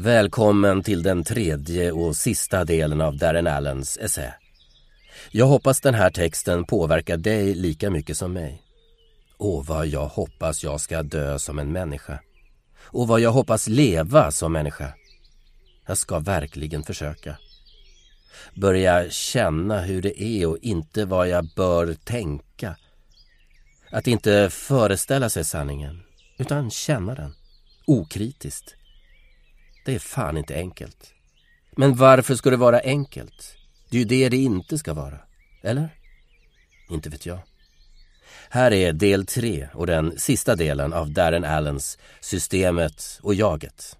Välkommen till den tredje och sista delen av Darren Allens essä. Jag hoppas den här texten påverkar dig lika mycket som mig. Och vad jag hoppas jag ska dö som en människa. Och vad jag hoppas leva som människa. Jag ska verkligen försöka. Börja känna hur det är och inte vad jag bör tänka. Att inte föreställa sig sanningen, utan känna den. Okritiskt. Det är fan inte enkelt. Men varför ska det vara enkelt? Det är ju det det inte ska vara. Eller? Inte vet jag. Här är del tre och den sista delen av Darren Allens Systemet och jaget.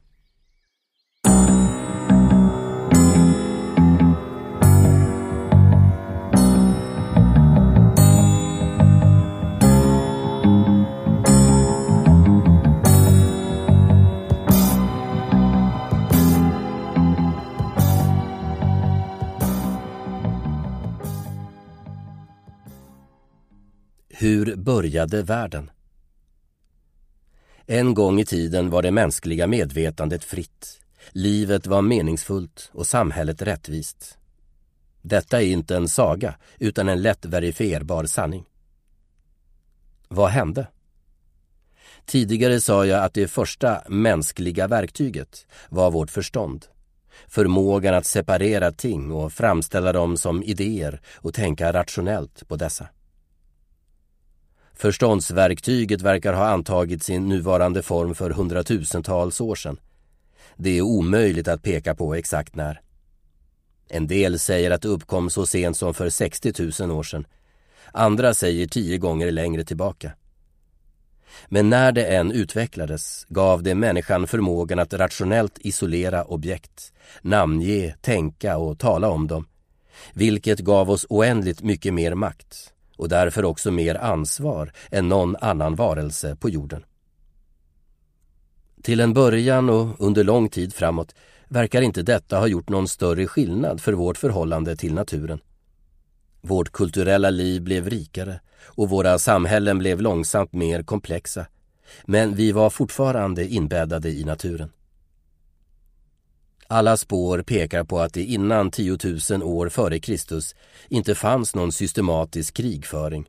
Hur började världen? En gång i tiden var det mänskliga medvetandet fritt. Livet var meningsfullt och samhället rättvist. Detta är inte en saga, utan en lätt verifierbar sanning. Vad hände? Tidigare sa jag att det första mänskliga verktyget var vårt förstånd. Förmågan att separera ting och framställa dem som idéer och tänka rationellt på dessa. Förståndsverktyget verkar ha antagit sin nuvarande form för hundratusentals år sedan. Det är omöjligt att peka på exakt när. En del säger att det uppkom så sent som för 60 000 år sedan. Andra säger tio gånger längre tillbaka. Men när det än utvecklades gav det människan förmågan att rationellt isolera objekt, namnge, tänka och tala om dem, vilket gav oss oändligt mycket mer makt och därför också mer ansvar än någon annan varelse på jorden. Till en början och under lång tid framåt verkar inte detta ha gjort någon större skillnad för vårt förhållande till naturen. Vårt kulturella liv blev rikare och våra samhällen blev långsamt mer komplexa. Men vi var fortfarande inbäddade i naturen. Alla spår pekar på att det innan 10 000 år före Kristus inte fanns någon systematisk krigföring,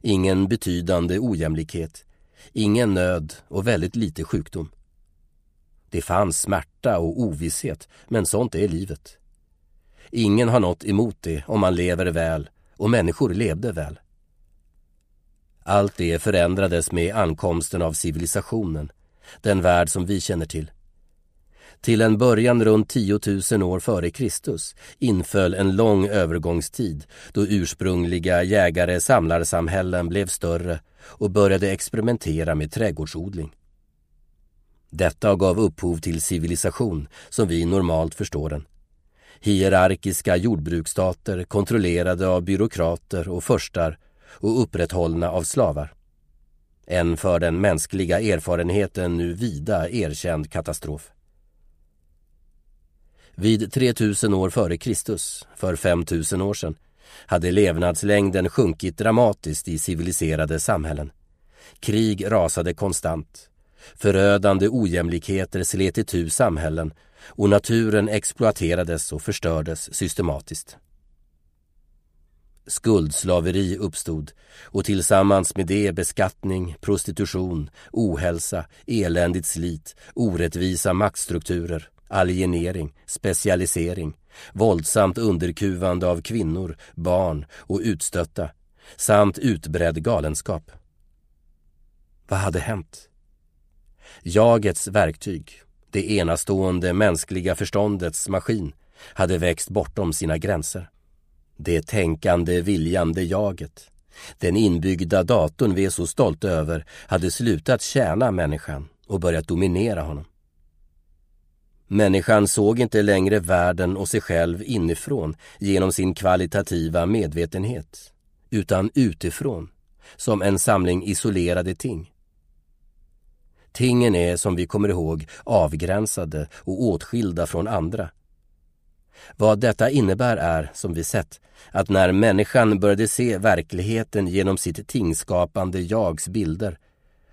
ingen betydande ojämlikhet, ingen nöd och väldigt lite sjukdom. Det fanns smärta och ovisshet, men sånt är livet. Ingen har något emot det om man lever väl och människor levde väl. Allt det förändrades med ankomsten av civilisationen, den värld som vi känner till. Till en början runt 10 000 år före Kristus inföll en lång övergångstid då ursprungliga jägare-samlarsamhällen blev större och började experimentera med trädgårdsodling. Detta gav upphov till civilisation som vi normalt förstår den. Hierarkiska jordbruksstater kontrollerade av byråkrater och förstar och upprätthållna av slavar. En för den mänskliga erfarenheten nu vida erkänd katastrof. Vid 3000 år före Kristus, för 5000 år sedan, hade levnadslängden sjunkit dramatiskt i civiliserade samhällen. Krig rasade konstant. Förödande ojämlikheter slet itu samhällen och naturen exploaterades och förstördes systematiskt. Skuldslaveri uppstod och tillsammans med det beskattning, prostitution, ohälsa, eländigt slit, orättvisa maktstrukturer, alienering, specialisering, våldsamt underkuvande av kvinnor, barn och utstötta samt utbredd galenskap. Vad hade hänt? Jagets verktyg, det enastående mänskliga förståndets maskin, hade växt bortom sina gränser. Det tänkande, viljande jaget, den inbyggda datorn vi är så stolta över, hade slutat tjäna människan och börjat dominera honom. Människan såg inte längre världen och sig själv inifrån genom sin kvalitativa medvetenhet, utan utifrån, som en samling isolerade ting. Tingen är, som vi kommer ihåg, avgränsade och åtskilda från andra. Vad detta innebär är, som vi sett, att när människan började se verkligheten genom sitt tingskapande jags bilder,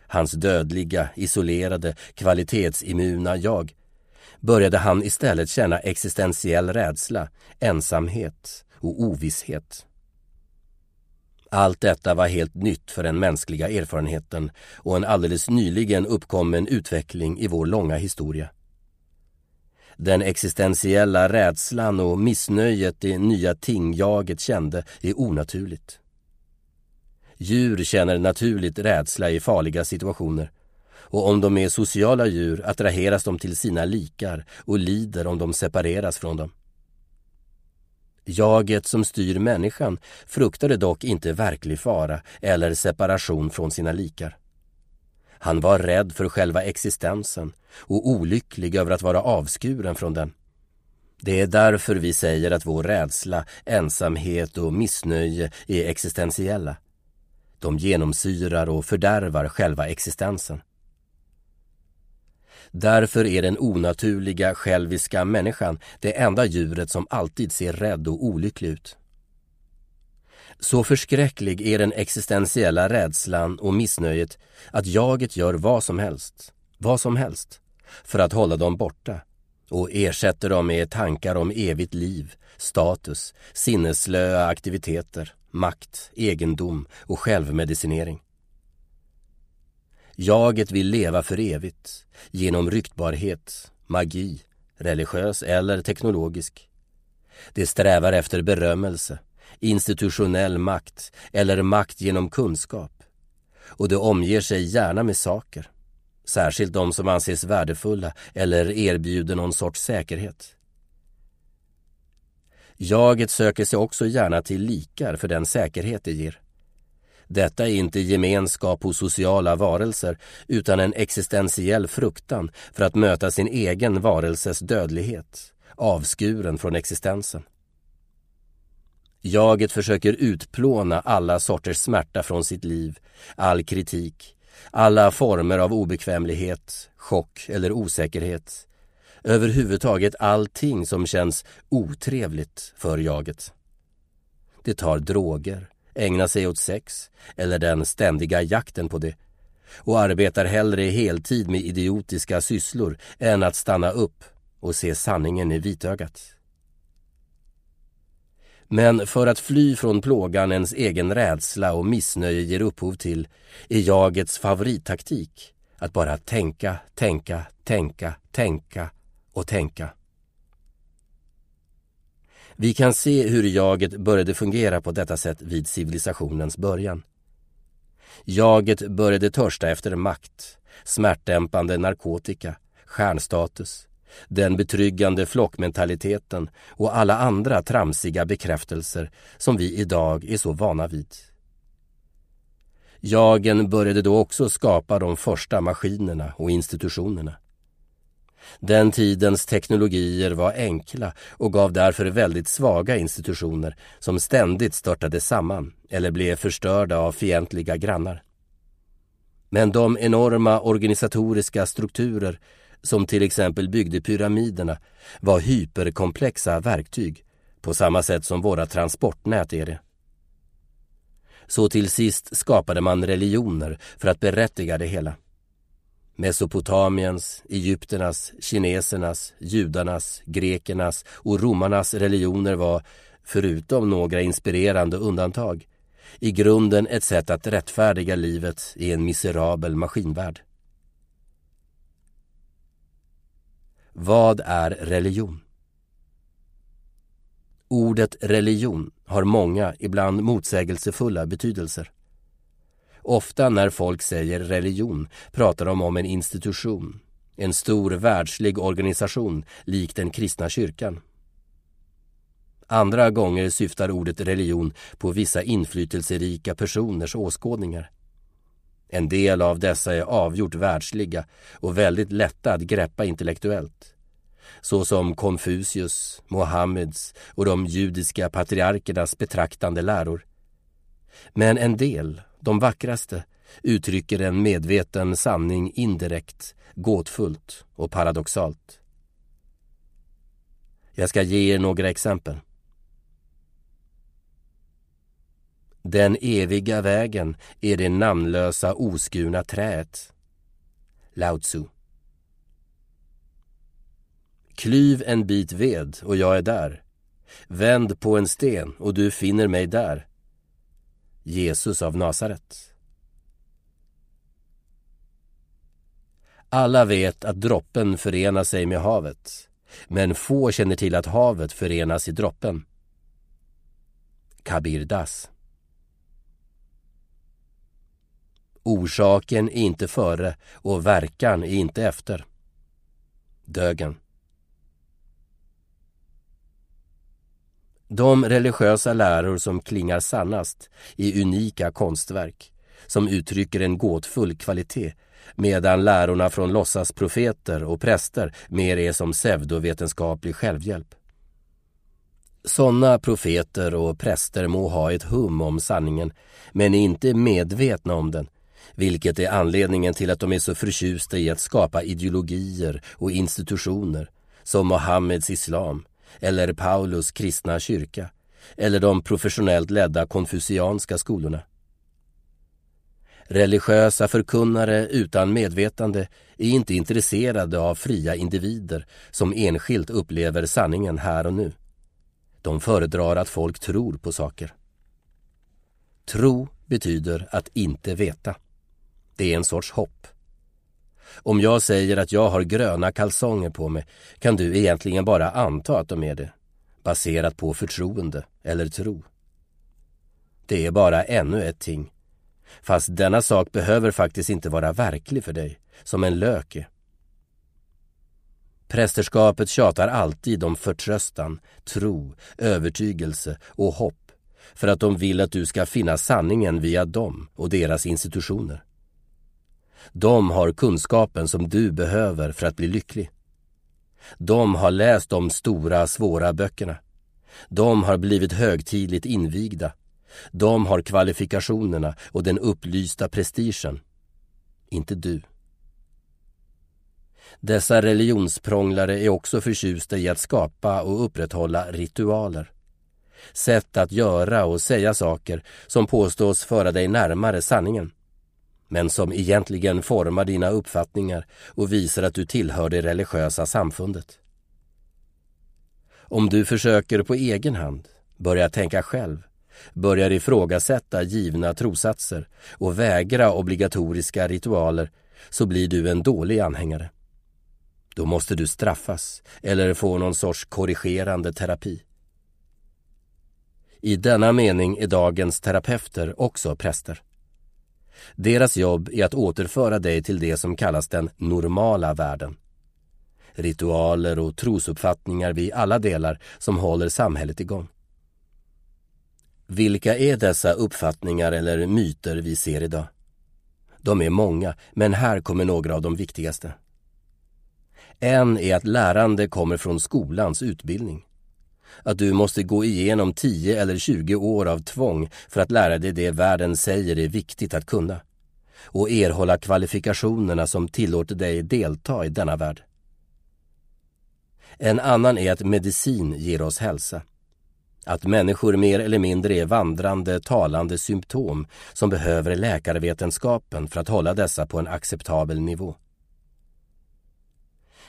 hans dödliga, isolerade, kvalitetsimmuna jag, började han istället känna existentiell rädsla, ensamhet och ovisshet. Allt detta var helt nytt för den mänskliga erfarenheten och en alldeles nyligen uppkommen utveckling i vår långa historia. Den existentiella rädslan och missnöjet det nya tingjaget kände är onaturligt. Djur känner naturligt rädsla i farliga situationer och om de är sociala djur attraheras de till sina likar och lider om de separeras från dem. Jaget som styr människan fruktade dock inte verklig fara eller separation från sina likar. Han var rädd för själva existensen och olycklig över att vara avskuren från den. Det är därför vi säger att vår rädsla, ensamhet och missnöje är existentiella. De genomsyrar och fördärvar själva existensen. Därför är den onaturliga, själviska människan det enda djuret som alltid ser rädd och olycklig ut. Så förskräcklig är den existentiella rädslan och missnöjet att jaget gör vad som helst, vad som helst, för att hålla dem borta och ersätter dem med tankar om evigt liv, status, sinneslöa aktiviteter, makt, egendom och självmedicinering. Jaget vill leva för evigt, genom ryktbarhet, magi, religiös eller teknologisk. Det strävar efter berömmelse, institutionell makt eller makt genom kunskap. Och det omger sig gärna med saker, särskilt de som anses värdefulla eller erbjuder någon sorts säkerhet. Jaget söker sig också gärna till likar för den säkerhet det ger. Detta är inte gemenskap hos sociala varelser utan en existentiell fruktan för att möta sin egen varelses dödlighet, avskuren från existensen. Jaget försöker utplåna alla sorters smärta från sitt liv, all kritik, alla former av obekvämlighet, chock eller osäkerhet. Överhuvudtaget allting som känns otrevligt för jaget. Det tar droger, ägna sig åt sex eller den ständiga jakten på det och arbetar hellre heltid med idiotiska sysslor än att stanna upp och se sanningen i vitögat. Men för att fly från plågan ens egen rädsla och missnöje ger upphov till är jagets favorittaktik att bara tänka, tänka, tänka, tänka och tänka. Vi kan se hur jaget började fungera på detta sätt vid civilisationens början. Jaget började törsta efter makt, smärtdämpande narkotika, stjärnstatus, den betryggande flockmentaliteten och alla andra tramsiga bekräftelser som vi idag är så vana vid. Jagen började då också skapa de första maskinerna och institutionerna. Den tidens teknologier var enkla och gav därför väldigt svaga institutioner som ständigt störtade samman eller blev förstörda av fientliga grannar. Men de enorma organisatoriska strukturer som till exempel byggde pyramiderna var hyperkomplexa verktyg på samma sätt som våra transportnät är det. Så till sist skapade man religioner för att berättiga det hela. Mesopotamiens, Egypternas, kinesernas, judarnas, grekernas och romarnas religioner var, förutom några inspirerande undantag, i grunden ett sätt att rättfärdiga livet i en miserabel maskinvärld. Vad är religion? Ordet religion har många, ibland motsägelsefulla betydelser. Ofta när folk säger religion pratar de om en institution, en stor världslig organisation lik den kristna kyrkan. Andra gånger syftar ordet religion på vissa inflytelserika personers åskådningar. En del av dessa är avgjort världsliga och väldigt lätta att greppa intellektuellt. Såsom Konfucius, Mohammeds och de judiska patriarkernas betraktande läror. Men en del de vackraste, uttrycker en medveten sanning indirekt, gåtfullt och paradoxalt. Jag ska ge er några exempel. Den eviga vägen är det namnlösa oskurna träet. Lao Tzu. Klyv en bit ved och jag är där. Vänd på en sten och du finner mig där. Jesus av Nasaret. Alla vet att droppen förenar sig med havet, men få känner till att havet förenas i droppen. Kabir Das Orsaken är inte före och verkan är inte efter. Dögen. De religiösa läror som klingar sannast är unika konstverk som uttrycker en gåtfull kvalitet medan lärorna från låtsasprofeter och präster mer är som pseudovetenskaplig självhjälp. Sådana profeter och präster må ha ett hum om sanningen men är inte medvetna om den vilket är anledningen till att de är så förtjusta i att skapa ideologier och institutioner som Mohammeds islam eller Paulus kristna kyrka eller de professionellt ledda konfucianska skolorna. Religiösa förkunnare utan medvetande är inte intresserade av fria individer som enskilt upplever sanningen här och nu. De föredrar att folk tror på saker. Tro betyder att inte veta. Det är en sorts hopp. Om jag säger att jag har gröna kalsonger på mig kan du egentligen bara anta att de är det, baserat på förtroende eller tro. Det är bara ännu ett ting. Fast denna sak behöver faktiskt inte vara verklig för dig, som en lök är. Prästerskapet tjatar alltid om förtröstan, tro, övertygelse och hopp för att de vill att du ska finna sanningen via dem och deras institutioner. De har kunskapen som du behöver för att bli lycklig. De har läst de stora, svåra böckerna. De har blivit högtidligt invigda. De har kvalifikationerna och den upplysta prestigen. Inte du. Dessa religionsprånglare är också förtjusta i att skapa och upprätthålla ritualer. Sätt att göra och säga saker som påstås föra dig närmare sanningen men som egentligen formar dina uppfattningar och visar att du tillhör det religiösa samfundet. Om du försöker på egen hand, börjar tänka själv, börjar ifrågasätta givna trosatser och vägra obligatoriska ritualer så blir du en dålig anhängare. Då måste du straffas eller få någon sorts korrigerande terapi. I denna mening är dagens terapeuter också präster. Deras jobb är att återföra dig till det som kallas den normala världen. Ritualer och trosuppfattningar vid alla delar som håller samhället igång. Vilka är dessa uppfattningar eller myter vi ser idag? De är många, men här kommer några av de viktigaste. En är att lärande kommer från skolans utbildning. Att du måste gå igenom 10 eller 20 år av tvång för att lära dig det världen säger är viktigt att kunna och erhålla kvalifikationerna som tillåter dig delta i denna värld. En annan är att medicin ger oss hälsa. Att människor mer eller mindre är vandrande, talande symptom som behöver läkarvetenskapen för att hålla dessa på en acceptabel nivå.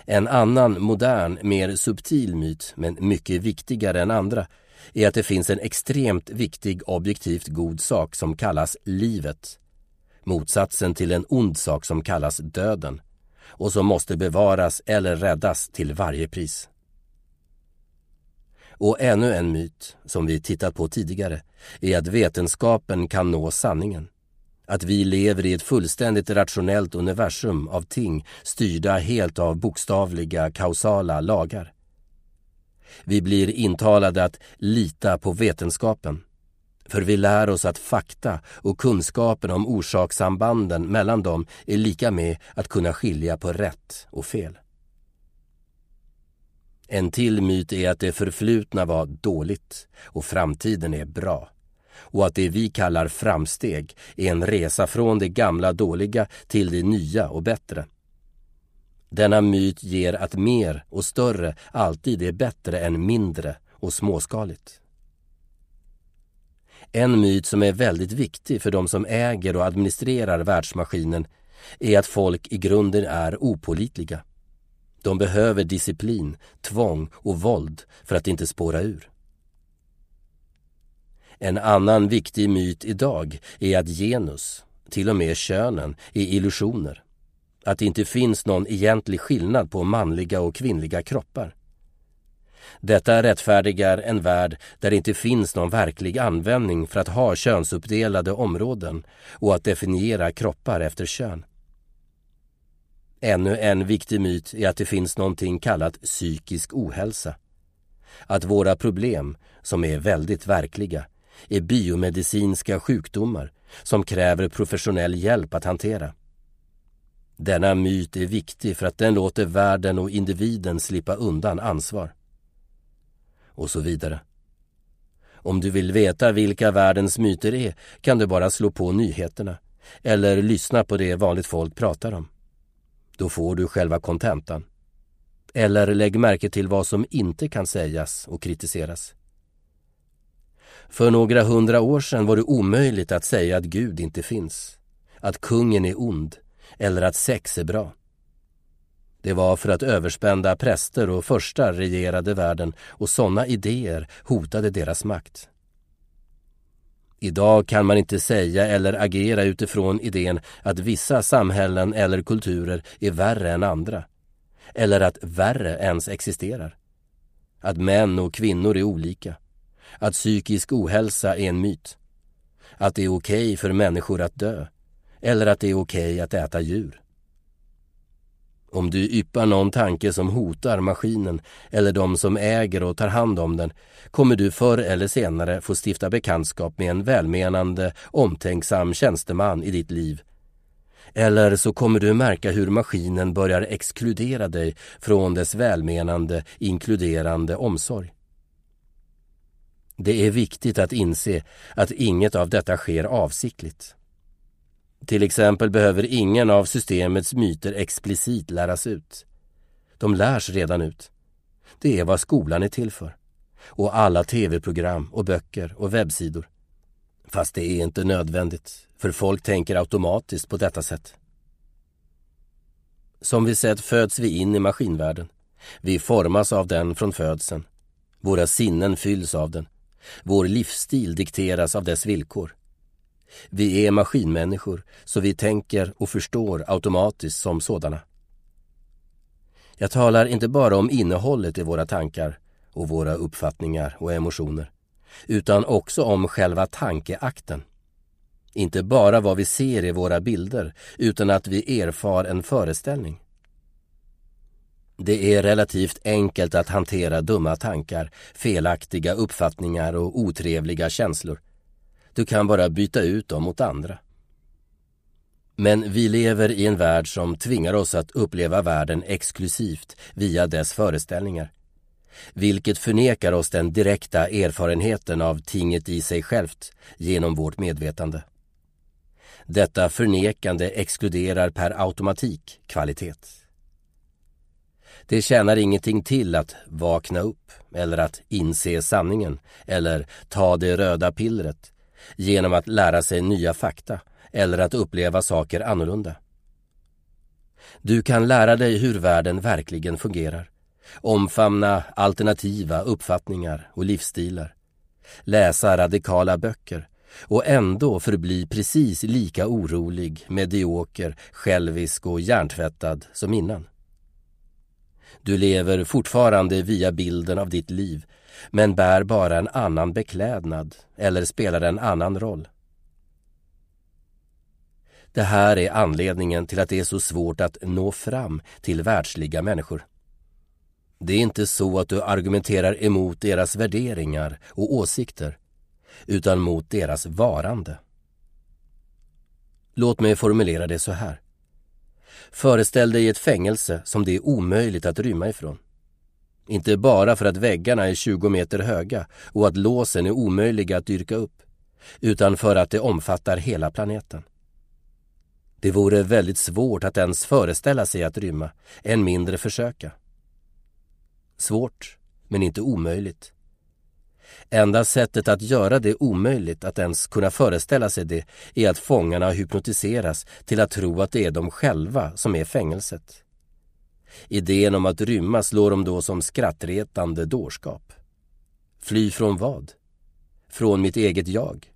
En annan modern, mer subtil myt, men mycket viktigare än andra, är att det finns en extremt viktig objektivt god sak som kallas livet. Motsatsen till en ond sak som kallas döden och som måste bevaras eller räddas till varje pris. Och ännu en myt, som vi tittat på tidigare, är att vetenskapen kan nå sanningen att vi lever i ett fullständigt rationellt universum av ting styrda helt av bokstavliga kausala lagar. Vi blir intalade att lita på vetenskapen. För vi lär oss att fakta och kunskapen om orsakssambanden mellan dem är lika med att kunna skilja på rätt och fel. En till myt är att det förflutna var dåligt och framtiden är bra och att det vi kallar framsteg är en resa från det gamla dåliga till det nya och bättre. Denna myt ger att mer och större alltid är bättre än mindre och småskaligt. En myt som är väldigt viktig för de som äger och administrerar världsmaskinen är att folk i grunden är opolitliga. De behöver disciplin, tvång och våld för att inte spåra ur. En annan viktig myt idag är att genus, till och med könen, är illusioner. Att det inte finns någon egentlig skillnad på manliga och kvinnliga kroppar. Detta rättfärdigar en värld där det inte finns någon verklig användning för att ha könsuppdelade områden och att definiera kroppar efter kön. Ännu en viktig myt är att det finns någonting kallat psykisk ohälsa. Att våra problem, som är väldigt verkliga, är biomedicinska sjukdomar som kräver professionell hjälp att hantera. Denna myt är viktig för att den låter världen och individen slippa undan ansvar. Och så vidare. Om du vill veta vilka världens myter är kan du bara slå på nyheterna eller lyssna på det vanligt folk pratar om. Då får du själva kontentan. Eller lägg märke till vad som inte kan sägas och kritiseras. För några hundra år sedan var det omöjligt att säga att Gud inte finns, att kungen är ond eller att sex är bra. Det var för att överspända präster och förstar regerade världen och sådana idéer hotade deras makt. Idag kan man inte säga eller agera utifrån idén att vissa samhällen eller kulturer är värre än andra. Eller att värre ens existerar. Att män och kvinnor är olika. Att psykisk ohälsa är en myt. Att det är okej okay för människor att dö. Eller att det är okej okay att äta djur. Om du yppar någon tanke som hotar maskinen eller de som äger och tar hand om den kommer du förr eller senare få stifta bekantskap med en välmenande, omtänksam tjänsteman i ditt liv. Eller så kommer du märka hur maskinen börjar exkludera dig från dess välmenande, inkluderande omsorg. Det är viktigt att inse att inget av detta sker avsiktligt. Till exempel behöver ingen av systemets myter explicit läras ut. De lärs redan ut. Det är vad skolan är till för. Och alla tv-program och böcker och webbsidor. Fast det är inte nödvändigt, för folk tänker automatiskt på detta sätt. Som vi sett föds vi in i maskinvärlden. Vi formas av den från födseln. Våra sinnen fylls av den. Vår livsstil dikteras av dess villkor. Vi är maskinmänniskor, så vi tänker och förstår automatiskt som sådana. Jag talar inte bara om innehållet i våra tankar och våra uppfattningar och emotioner, utan också om själva tankeakten. Inte bara vad vi ser i våra bilder, utan att vi erfar en föreställning. Det är relativt enkelt att hantera dumma tankar, felaktiga uppfattningar och otrevliga känslor. Du kan bara byta ut dem mot andra. Men vi lever i en värld som tvingar oss att uppleva världen exklusivt via dess föreställningar. Vilket förnekar oss den direkta erfarenheten av tinget i sig självt genom vårt medvetande. Detta förnekande exkluderar per automatik kvalitet. Det tjänar ingenting till att vakna upp eller att inse sanningen eller ta det röda pillret genom att lära sig nya fakta eller att uppleva saker annorlunda. Du kan lära dig hur världen verkligen fungerar, omfamna alternativa uppfattningar och livsstilar, läsa radikala böcker och ändå förbli precis lika orolig, medioker, självisk och hjärntvättad som innan. Du lever fortfarande via bilden av ditt liv men bär bara en annan beklädnad eller spelar en annan roll. Det här är anledningen till att det är så svårt att nå fram till världsliga människor. Det är inte så att du argumenterar emot deras värderingar och åsikter, utan mot deras varande. Låt mig formulera det så här. Föreställ dig ett fängelse som det är omöjligt att rymma ifrån. Inte bara för att väggarna är 20 meter höga och att låsen är omöjliga att dyrka upp, utan för att det omfattar hela planeten. Det vore väldigt svårt att ens föreställa sig att rymma, än mindre försöka. Svårt, men inte omöjligt. Enda sättet att göra det omöjligt att ens kunna föreställa sig det är att fångarna hypnotiseras till att tro att det är de själva som är fängelset. Idén om att rymma slår dem då som skrattretande dårskap. Fly från vad? Från mitt eget jag?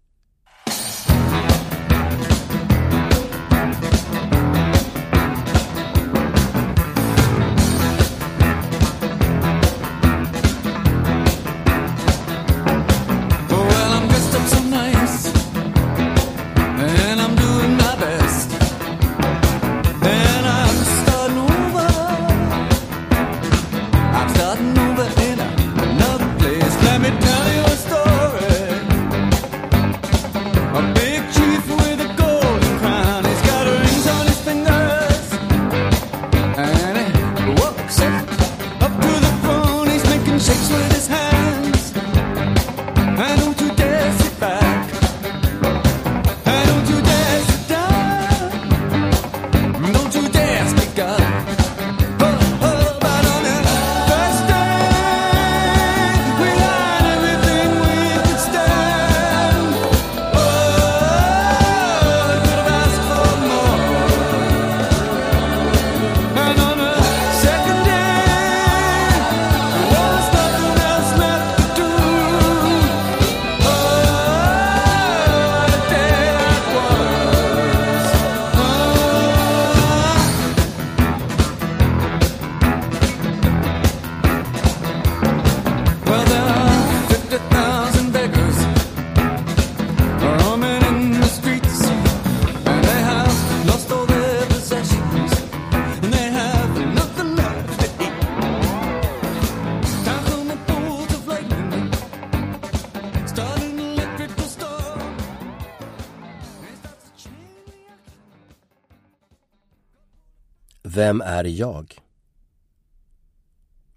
Vem är jag?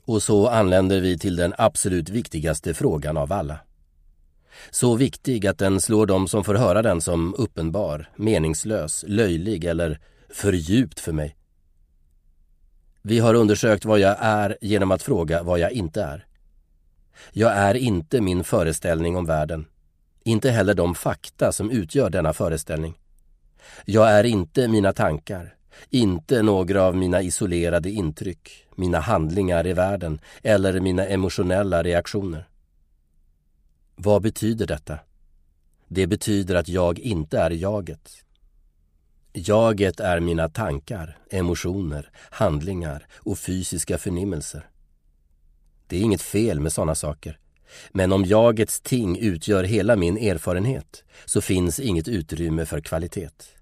Och så anländer vi till den absolut viktigaste frågan av alla. Så viktig att den slår dem som får höra den som uppenbar, meningslös, löjlig eller för djupt för mig. Vi har undersökt vad jag är genom att fråga vad jag inte är. Jag är inte min föreställning om världen. Inte heller de fakta som utgör denna föreställning. Jag är inte mina tankar, inte några av mina isolerade intryck, mina handlingar i världen eller mina emotionella reaktioner. Vad betyder detta? Det betyder att jag inte är jaget. Jaget är mina tankar, emotioner, handlingar och fysiska förnimmelser. Det är inget fel med sådana saker. Men om jagets ting utgör hela min erfarenhet så finns inget utrymme för kvalitet.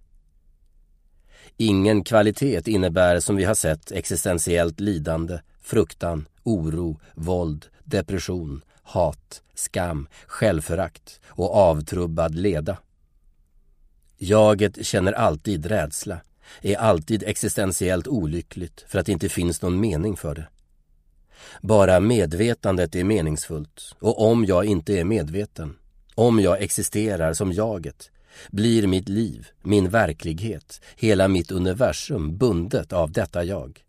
Ingen kvalitet innebär som vi har sett existentiellt lidande, fruktan, oro, våld, depression, hat, skam, självförakt och avtrubbad leda. Jaget känner alltid rädsla, är alltid existentiellt olyckligt för att det inte finns någon mening för det. Bara medvetandet är meningsfullt och om jag inte är medveten, om jag existerar som jaget, blir mitt liv, min verklighet, hela mitt universum bundet av detta jag.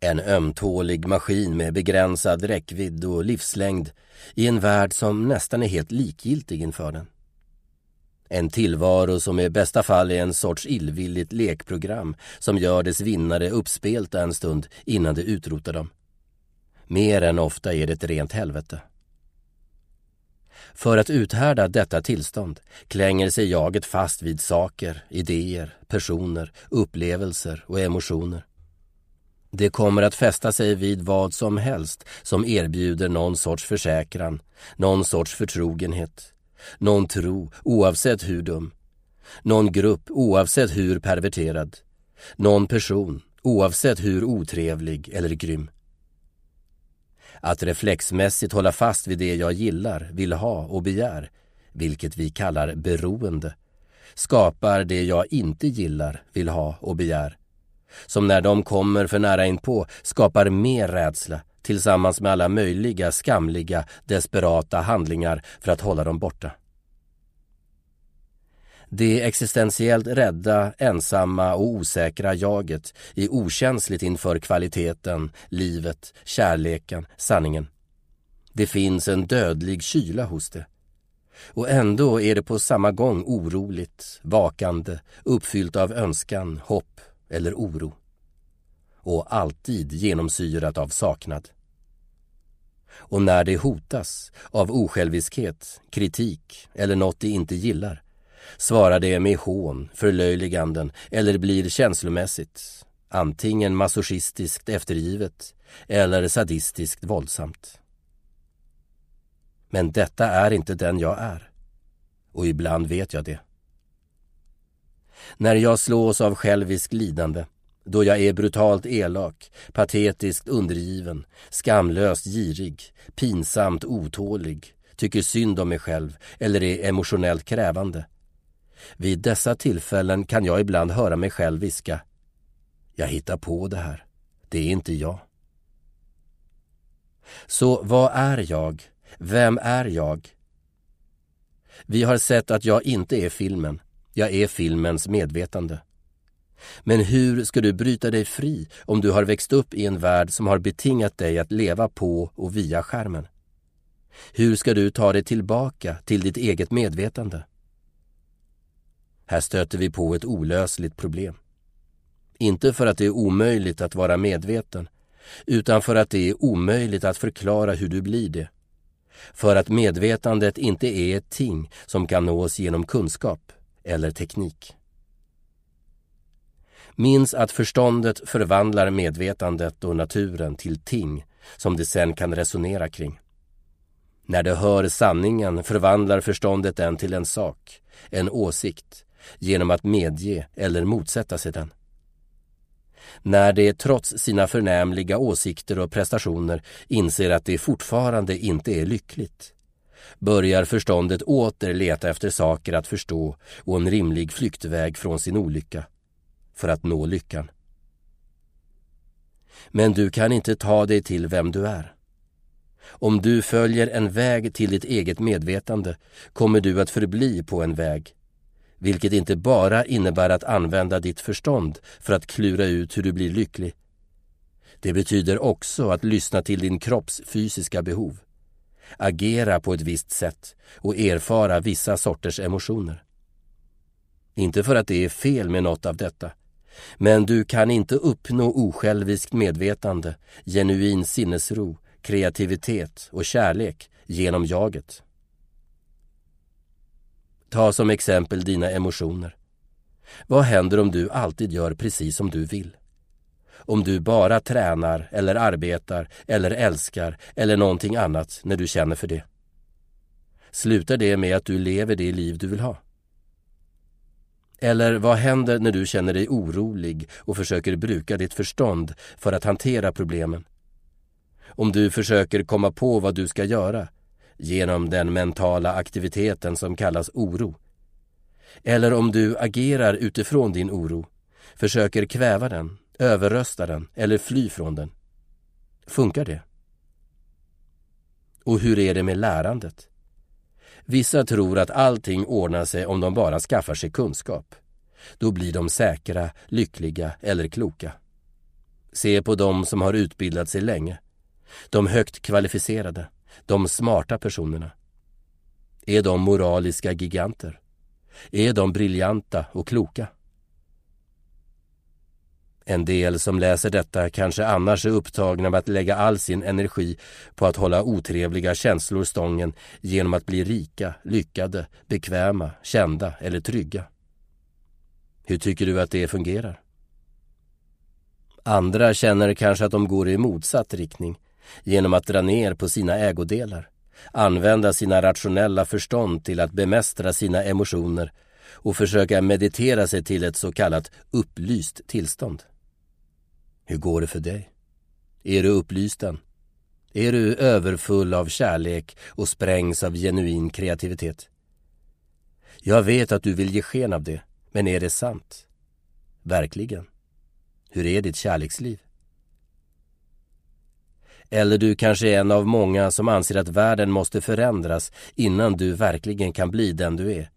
En ömtålig maskin med begränsad räckvidd och livslängd i en värld som nästan är helt likgiltig inför den. En tillvaro som i bästa fall är en sorts illvilligt lekprogram som gör dess vinnare uppspelta en stund innan det utrotar dem. Mer än ofta är det ett rent helvete. För att uthärda detta tillstånd klänger sig jaget fast vid saker, idéer, personer, upplevelser och emotioner. Det kommer att fästa sig vid vad som helst som erbjuder någon sorts försäkran, någon sorts förtrogenhet, någon tro oavsett hur dum, någon grupp oavsett hur perverterad, någon person oavsett hur otrevlig eller grym. Att reflexmässigt hålla fast vid det jag gillar, vill ha och begär, vilket vi kallar beroende, skapar det jag inte gillar, vill ha och begär. Som när de kommer för nära inpå skapar mer rädsla tillsammans med alla möjliga skamliga, desperata handlingar för att hålla dem borta. Det existentiellt rädda, ensamma och osäkra jaget är okänsligt inför kvaliteten, livet, kärleken, sanningen. Det finns en dödlig kyla hos det. Och ändå är det på samma gång oroligt, vakande, uppfyllt av önskan, hopp eller oro. och alltid genomsyrat av saknad. Och när det hotas av osjälviskhet, kritik eller något det inte gillar svarar det med hån, förlöjliganden eller blir känslomässigt, antingen masochistiskt eftergivet eller sadistiskt våldsamt. Men detta är inte den jag är. Och ibland vet jag det. När jag slås av självisk lidande, då jag är brutalt elak, patetiskt undergiven, skamlöst girig, pinsamt otålig, tycker synd om mig själv eller är emotionellt krävande. Vid dessa tillfällen kan jag ibland höra mig själv viska Jag hittar på det här. Det är inte jag. Så vad är jag? Vem är jag? Vi har sett att jag inte är filmen. Jag är filmens medvetande. Men hur ska du bryta dig fri om du har växt upp i en värld som har betingat dig att leva på och via skärmen? Hur ska du ta dig tillbaka till ditt eget medvetande? Här stöter vi på ett olösligt problem. Inte för att det är omöjligt att vara medveten, utan för att det är omöjligt att förklara hur du blir det. För att medvetandet inte är ett ting som kan nås genom kunskap eller teknik. Minns att förståndet förvandlar medvetandet och naturen till ting som det sen kan resonera kring. När det hör sanningen förvandlar förståndet den till en sak, en åsikt, genom att medge eller motsätta sig den. När det trots sina förnämliga åsikter och prestationer inser att det fortfarande inte är lyckligt börjar förståndet åter leta efter saker att förstå och en rimlig flyktväg från sin olycka för att nå lyckan. Men du kan inte ta dig till vem du är. Om du följer en väg till ditt eget medvetande kommer du att förbli på en väg vilket inte bara innebär att använda ditt förstånd för att klura ut hur du blir lycklig. Det betyder också att lyssna till din kropps fysiska behov, agera på ett visst sätt och erfara vissa sorters emotioner. Inte för att det är fel med något av detta, men du kan inte uppnå osjälviskt medvetande, genuin sinnesro, kreativitet och kärlek genom jaget. Ta som exempel dina emotioner. Vad händer om du alltid gör precis som du vill? Om du bara tränar eller arbetar eller älskar eller någonting annat när du känner för det? Slutar det med att du lever det liv du vill ha? Eller vad händer när du känner dig orolig och försöker bruka ditt förstånd för att hantera problemen? Om du försöker komma på vad du ska göra genom den mentala aktiviteten som kallas oro. Eller om du agerar utifrån din oro, försöker kväva den, överrösta den eller fly från den. Funkar det? Och hur är det med lärandet? Vissa tror att allting ordnar sig om de bara skaffar sig kunskap. Då blir de säkra, lyckliga eller kloka. Se på dem som har utbildat sig länge. De högt kvalificerade de smarta personerna? Är de moraliska giganter? Är de briljanta och kloka? En del som läser detta kanske annars är upptagna med att lägga all sin energi på att hålla otrevliga känslor stången genom att bli rika, lyckade, bekväma, kända eller trygga. Hur tycker du att det fungerar? Andra känner kanske att de går i motsatt riktning genom att dra ner på sina ägodelar, använda sina rationella förstånd till att bemästra sina emotioner och försöka meditera sig till ett så kallat upplyst tillstånd. Hur går det för dig? Är du upplyst än? Är du överfull av kärlek och sprängs av genuin kreativitet? Jag vet att du vill ge sken av det, men är det sant? Verkligen? Hur är ditt kärleksliv? Eller du kanske är en av många som anser att världen måste förändras innan du verkligen kan bli den du är.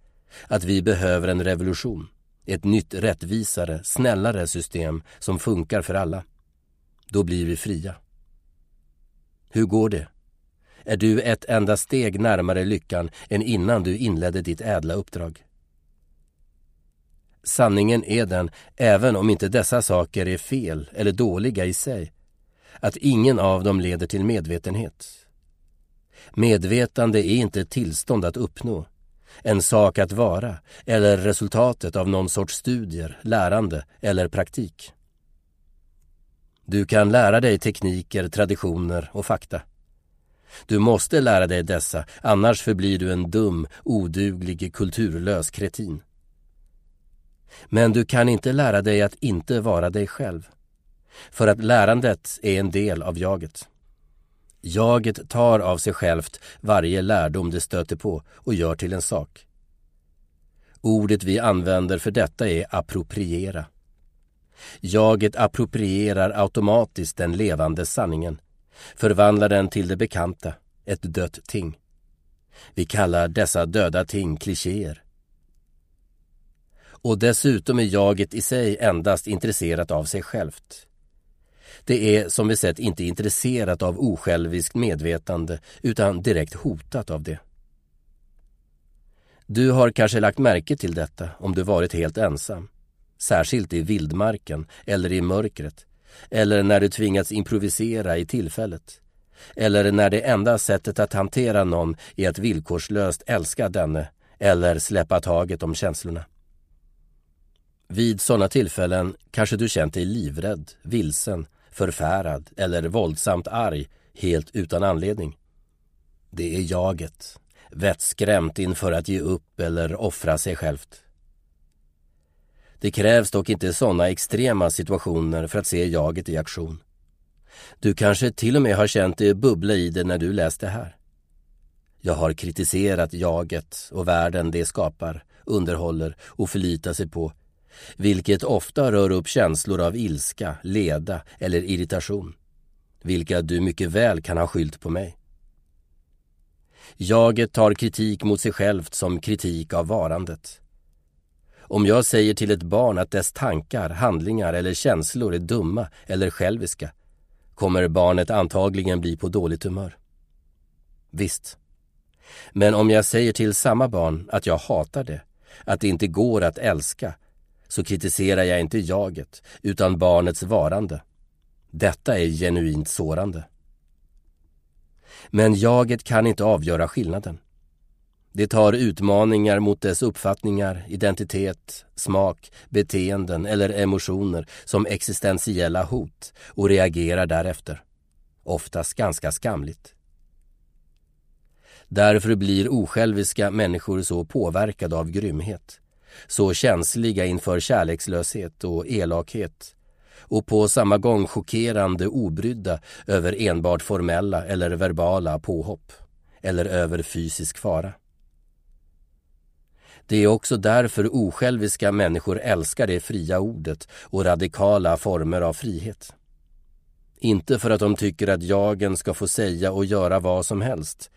Att vi behöver en revolution. Ett nytt rättvisare, snällare system som funkar för alla. Då blir vi fria. Hur går det? Är du ett enda steg närmare lyckan än innan du inledde ditt ädla uppdrag? Sanningen är den, även om inte dessa saker är fel eller dåliga i sig, att ingen av dem leder till medvetenhet. Medvetande är inte ett tillstånd att uppnå, en sak att vara eller resultatet av någon sorts studier, lärande eller praktik. Du kan lära dig tekniker, traditioner och fakta. Du måste lära dig dessa, annars förblir du en dum, oduglig, kulturlös kretin. Men du kan inte lära dig att inte vara dig själv. För att lärandet är en del av jaget. Jaget tar av sig självt varje lärdom det stöter på och gör till en sak. Ordet vi använder för detta är appropriera. Jaget approprierar automatiskt den levande sanningen, förvandlar den till det bekanta, ett dött ting. Vi kallar dessa döda ting klichéer. Och dessutom är jaget i sig endast intresserat av sig självt. Det är som vi sett inte intresserat av osjälviskt medvetande utan direkt hotat av det. Du har kanske lagt märke till detta om du varit helt ensam. Särskilt i vildmarken eller i mörkret. Eller när du tvingats improvisera i tillfället. Eller när det enda sättet att hantera någon är att villkorslöst älska denne eller släppa taget om känslorna. Vid sådana tillfällen kanske du känt dig livrädd, vilsen, förfärad eller våldsamt arg helt utan anledning. Det är jaget, vettskrämt inför att ge upp eller offra sig självt. Det krävs dock inte sådana extrema situationer för att se jaget i aktion. Du kanske till och med har känt det bubbla i dig när du läst det här. Jag har kritiserat jaget och världen det skapar, underhåller och förlitar sig på vilket ofta rör upp känslor av ilska, leda eller irritation, vilka du mycket väl kan ha skylt på mig. Jaget tar kritik mot sig självt som kritik av varandet. Om jag säger till ett barn att dess tankar, handlingar eller känslor är dumma eller själviska kommer barnet antagligen bli på dåligt humör. Visst. Men om jag säger till samma barn att jag hatar det, att det inte går att älska så kritiserar jag inte jaget, utan barnets varande. Detta är genuint sårande. Men jaget kan inte avgöra skillnaden. Det tar utmaningar mot dess uppfattningar, identitet, smak, beteenden eller emotioner som existentiella hot och reagerar därefter. Oftast ganska skamligt. Därför blir osjälviska människor så påverkade av grymhet så känsliga inför kärlekslöshet och elakhet och på samma gång chockerande obrydda över enbart formella eller verbala påhopp eller över fysisk fara. Det är också därför osjälviska människor älskar det fria ordet och radikala former av frihet. Inte för att de tycker att jagen ska få säga och göra vad som helst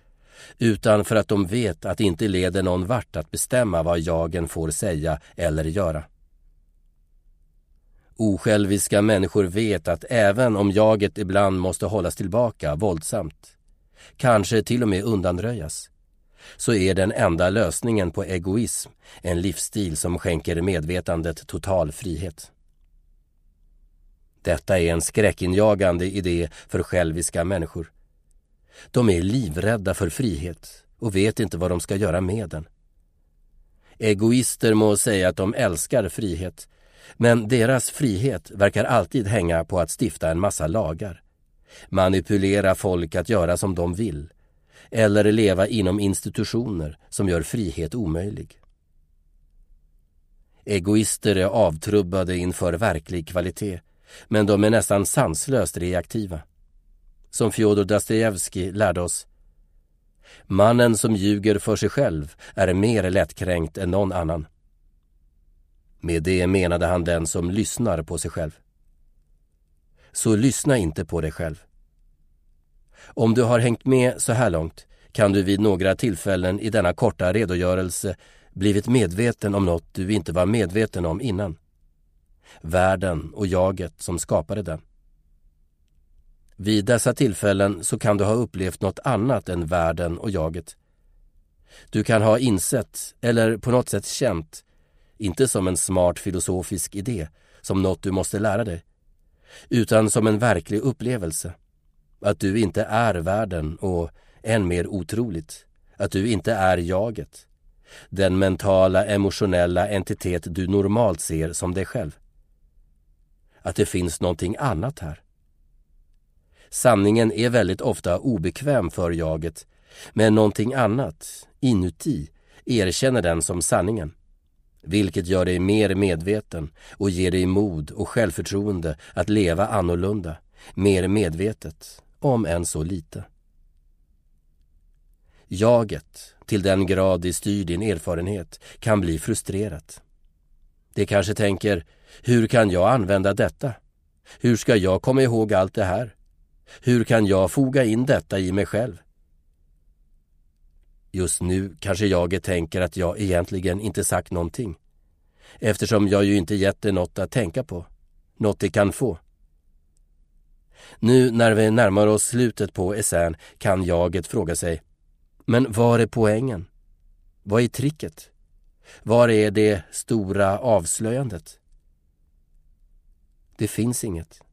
utan för att de vet att det inte leder någon vart att bestämma vad jagen får säga eller göra. Osjälviska människor vet att även om jaget ibland måste hållas tillbaka våldsamt, kanske till och med undanröjas, så är den enda lösningen på egoism en livsstil som skänker medvetandet total frihet. Detta är en skräckinjagande idé för själviska människor. De är livrädda för frihet och vet inte vad de ska göra med den. Egoister må säga att de älskar frihet, men deras frihet verkar alltid hänga på att stifta en massa lagar, manipulera folk att göra som de vill eller leva inom institutioner som gör frihet omöjlig. Egoister är avtrubbade inför verklig kvalitet, men de är nästan sanslöst reaktiva som Fjodor Dostojevskij lärde oss. Mannen som ljuger för sig själv är mer lättkränkt än någon annan. Med det menade han den som lyssnar på sig själv. Så lyssna inte på dig själv. Om du har hängt med så här långt kan du vid några tillfällen i denna korta redogörelse blivit medveten om något du inte var medveten om innan. Världen och jaget som skapade den. Vid dessa tillfällen så kan du ha upplevt något annat än världen och jaget. Du kan ha insett, eller på något sätt känt, inte som en smart filosofisk idé, som något du måste lära dig, utan som en verklig upplevelse. Att du inte är världen och, än mer otroligt, att du inte är jaget. Den mentala, emotionella entitet du normalt ser som dig själv. Att det finns någonting annat här. Sanningen är väldigt ofta obekväm för jaget, men någonting annat, inuti, erkänner den som sanningen. Vilket gör dig mer medveten och ger dig mod och självförtroende att leva annorlunda, mer medvetet, om än så lite. Jaget, till den grad det styr din erfarenhet, kan bli frustrerat. Det kanske tänker, hur kan jag använda detta? Hur ska jag komma ihåg allt det här? Hur kan jag foga in detta i mig själv? Just nu kanske jaget tänker att jag egentligen inte sagt någonting. Eftersom jag ju inte gett det något att tänka på. Något det kan få. Nu när vi närmar oss slutet på essän kan jaget fråga sig Men var är poängen? Vad är tricket? Var är det stora avslöjandet? Det finns inget.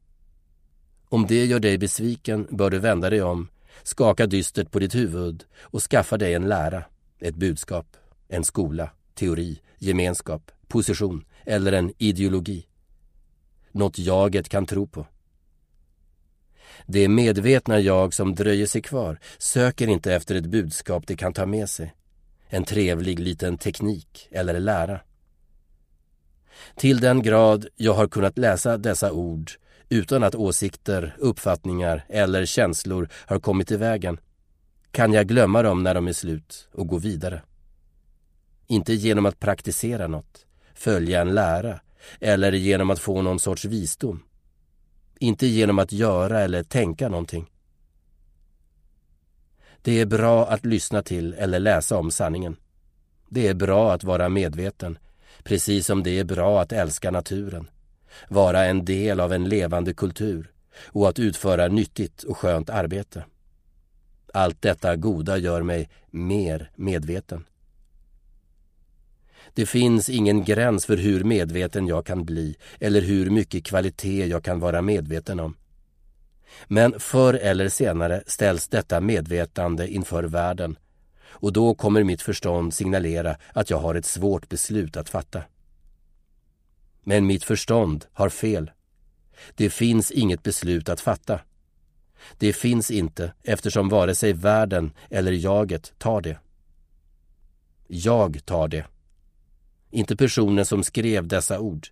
Om det gör dig besviken bör du vända dig om, skaka dystert på ditt huvud och skaffa dig en lära, ett budskap, en skola, teori, gemenskap, position eller en ideologi. Något jaget kan tro på. Det medvetna jag som dröjer sig kvar söker inte efter ett budskap det kan ta med sig. En trevlig liten teknik eller lära. Till den grad jag har kunnat läsa dessa ord utan att åsikter, uppfattningar eller känslor har kommit i vägen kan jag glömma dem när de är slut och gå vidare. Inte genom att praktisera något, följa en lära eller genom att få någon sorts visdom. Inte genom att göra eller tänka någonting. Det är bra att lyssna till eller läsa om sanningen. Det är bra att vara medveten, precis som det är bra att älska naturen, vara en del av en levande kultur och att utföra nyttigt och skönt arbete. Allt detta goda gör mig mer medveten. Det finns ingen gräns för hur medveten jag kan bli eller hur mycket kvalitet jag kan vara medveten om. Men förr eller senare ställs detta medvetande inför världen och då kommer mitt förstånd signalera att jag har ett svårt beslut att fatta. Men mitt förstånd har fel. Det finns inget beslut att fatta. Det finns inte eftersom vare sig världen eller jaget tar det. Jag tar det. Inte personen som skrev dessa ord.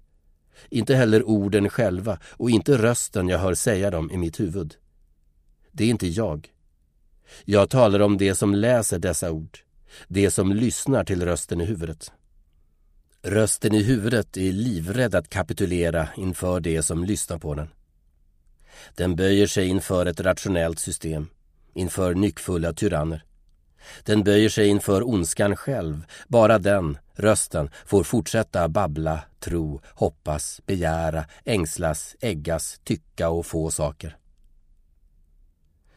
Inte heller orden själva och inte rösten jag hör säga dem i mitt huvud. Det är inte jag. Jag talar om det som läser dessa ord, det som lyssnar till rösten i huvudet. Rösten i huvudet är livrädd att kapitulera inför det som lyssnar på den. Den böjer sig inför ett rationellt system, inför nyckfulla tyranner. Den böjer sig inför ondskan själv, bara den, rösten, får fortsätta babbla, tro, hoppas, begära, ängslas, äggas, tycka och få saker.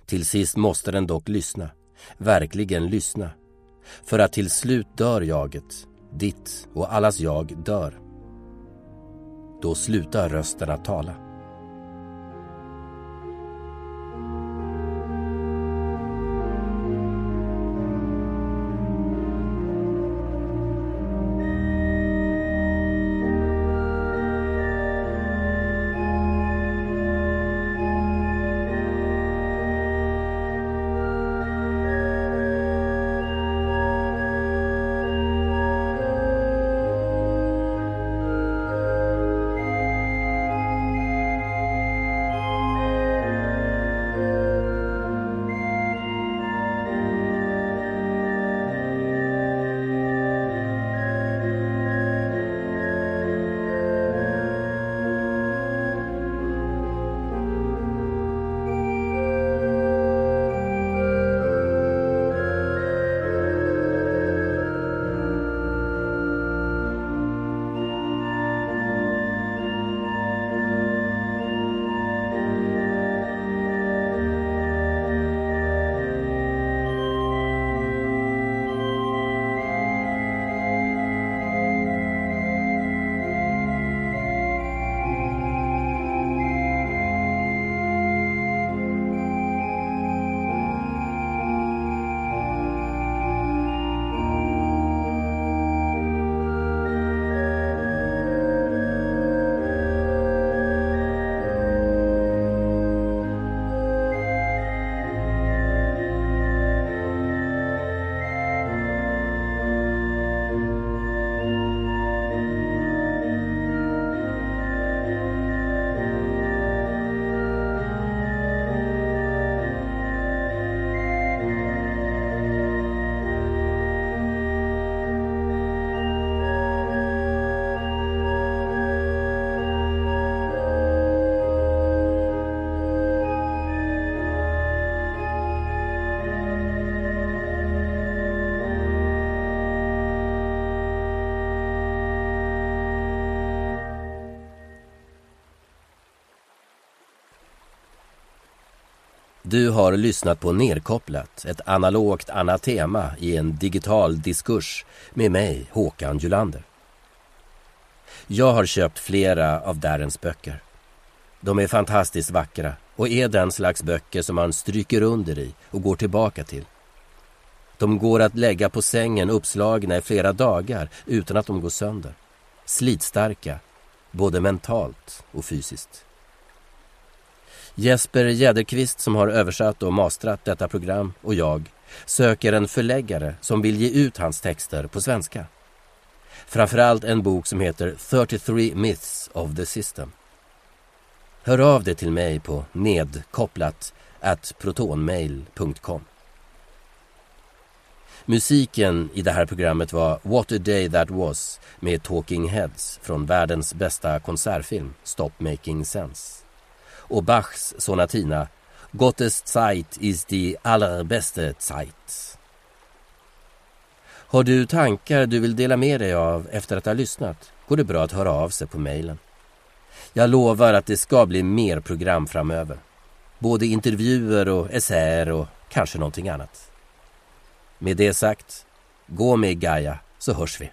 Till sist måste den dock lyssna, verkligen lyssna. För att till slut dör jaget, ditt och allas jag dör. Då slutar rösten att tala. Du har lyssnat på Nerkopplat, ett analogt anatema i en digital diskurs med mig, Håkan Julander. Jag har köpt flera av Darrens böcker. De är fantastiskt vackra och är den slags böcker som man stryker under i och går tillbaka till. De går att lägga på sängen uppslagna i flera dagar utan att de går sönder. Slitstarka, både mentalt och fysiskt. Jesper Jäderqvist som har översatt och mastrat detta program och jag söker en förläggare som vill ge ut hans texter på svenska. Framförallt en bok som heter 33 Myths of the System. Hör av dig till mig på nedkopplat at protonmail.com. Musiken i det här programmet var What a day that was med Talking Heads från världens bästa konsertfilm Stop Making Sense. Och Bachs sonatina Gottes Zeit is die allerbeste Zeit. Har du tankar du vill dela med dig av efter att ha lyssnat går det bra att höra av sig på mejlen. Jag lovar att det ska bli mer program framöver. Både intervjuer och essäer och kanske någonting annat. Med det sagt, gå med Gaia så hörs vi.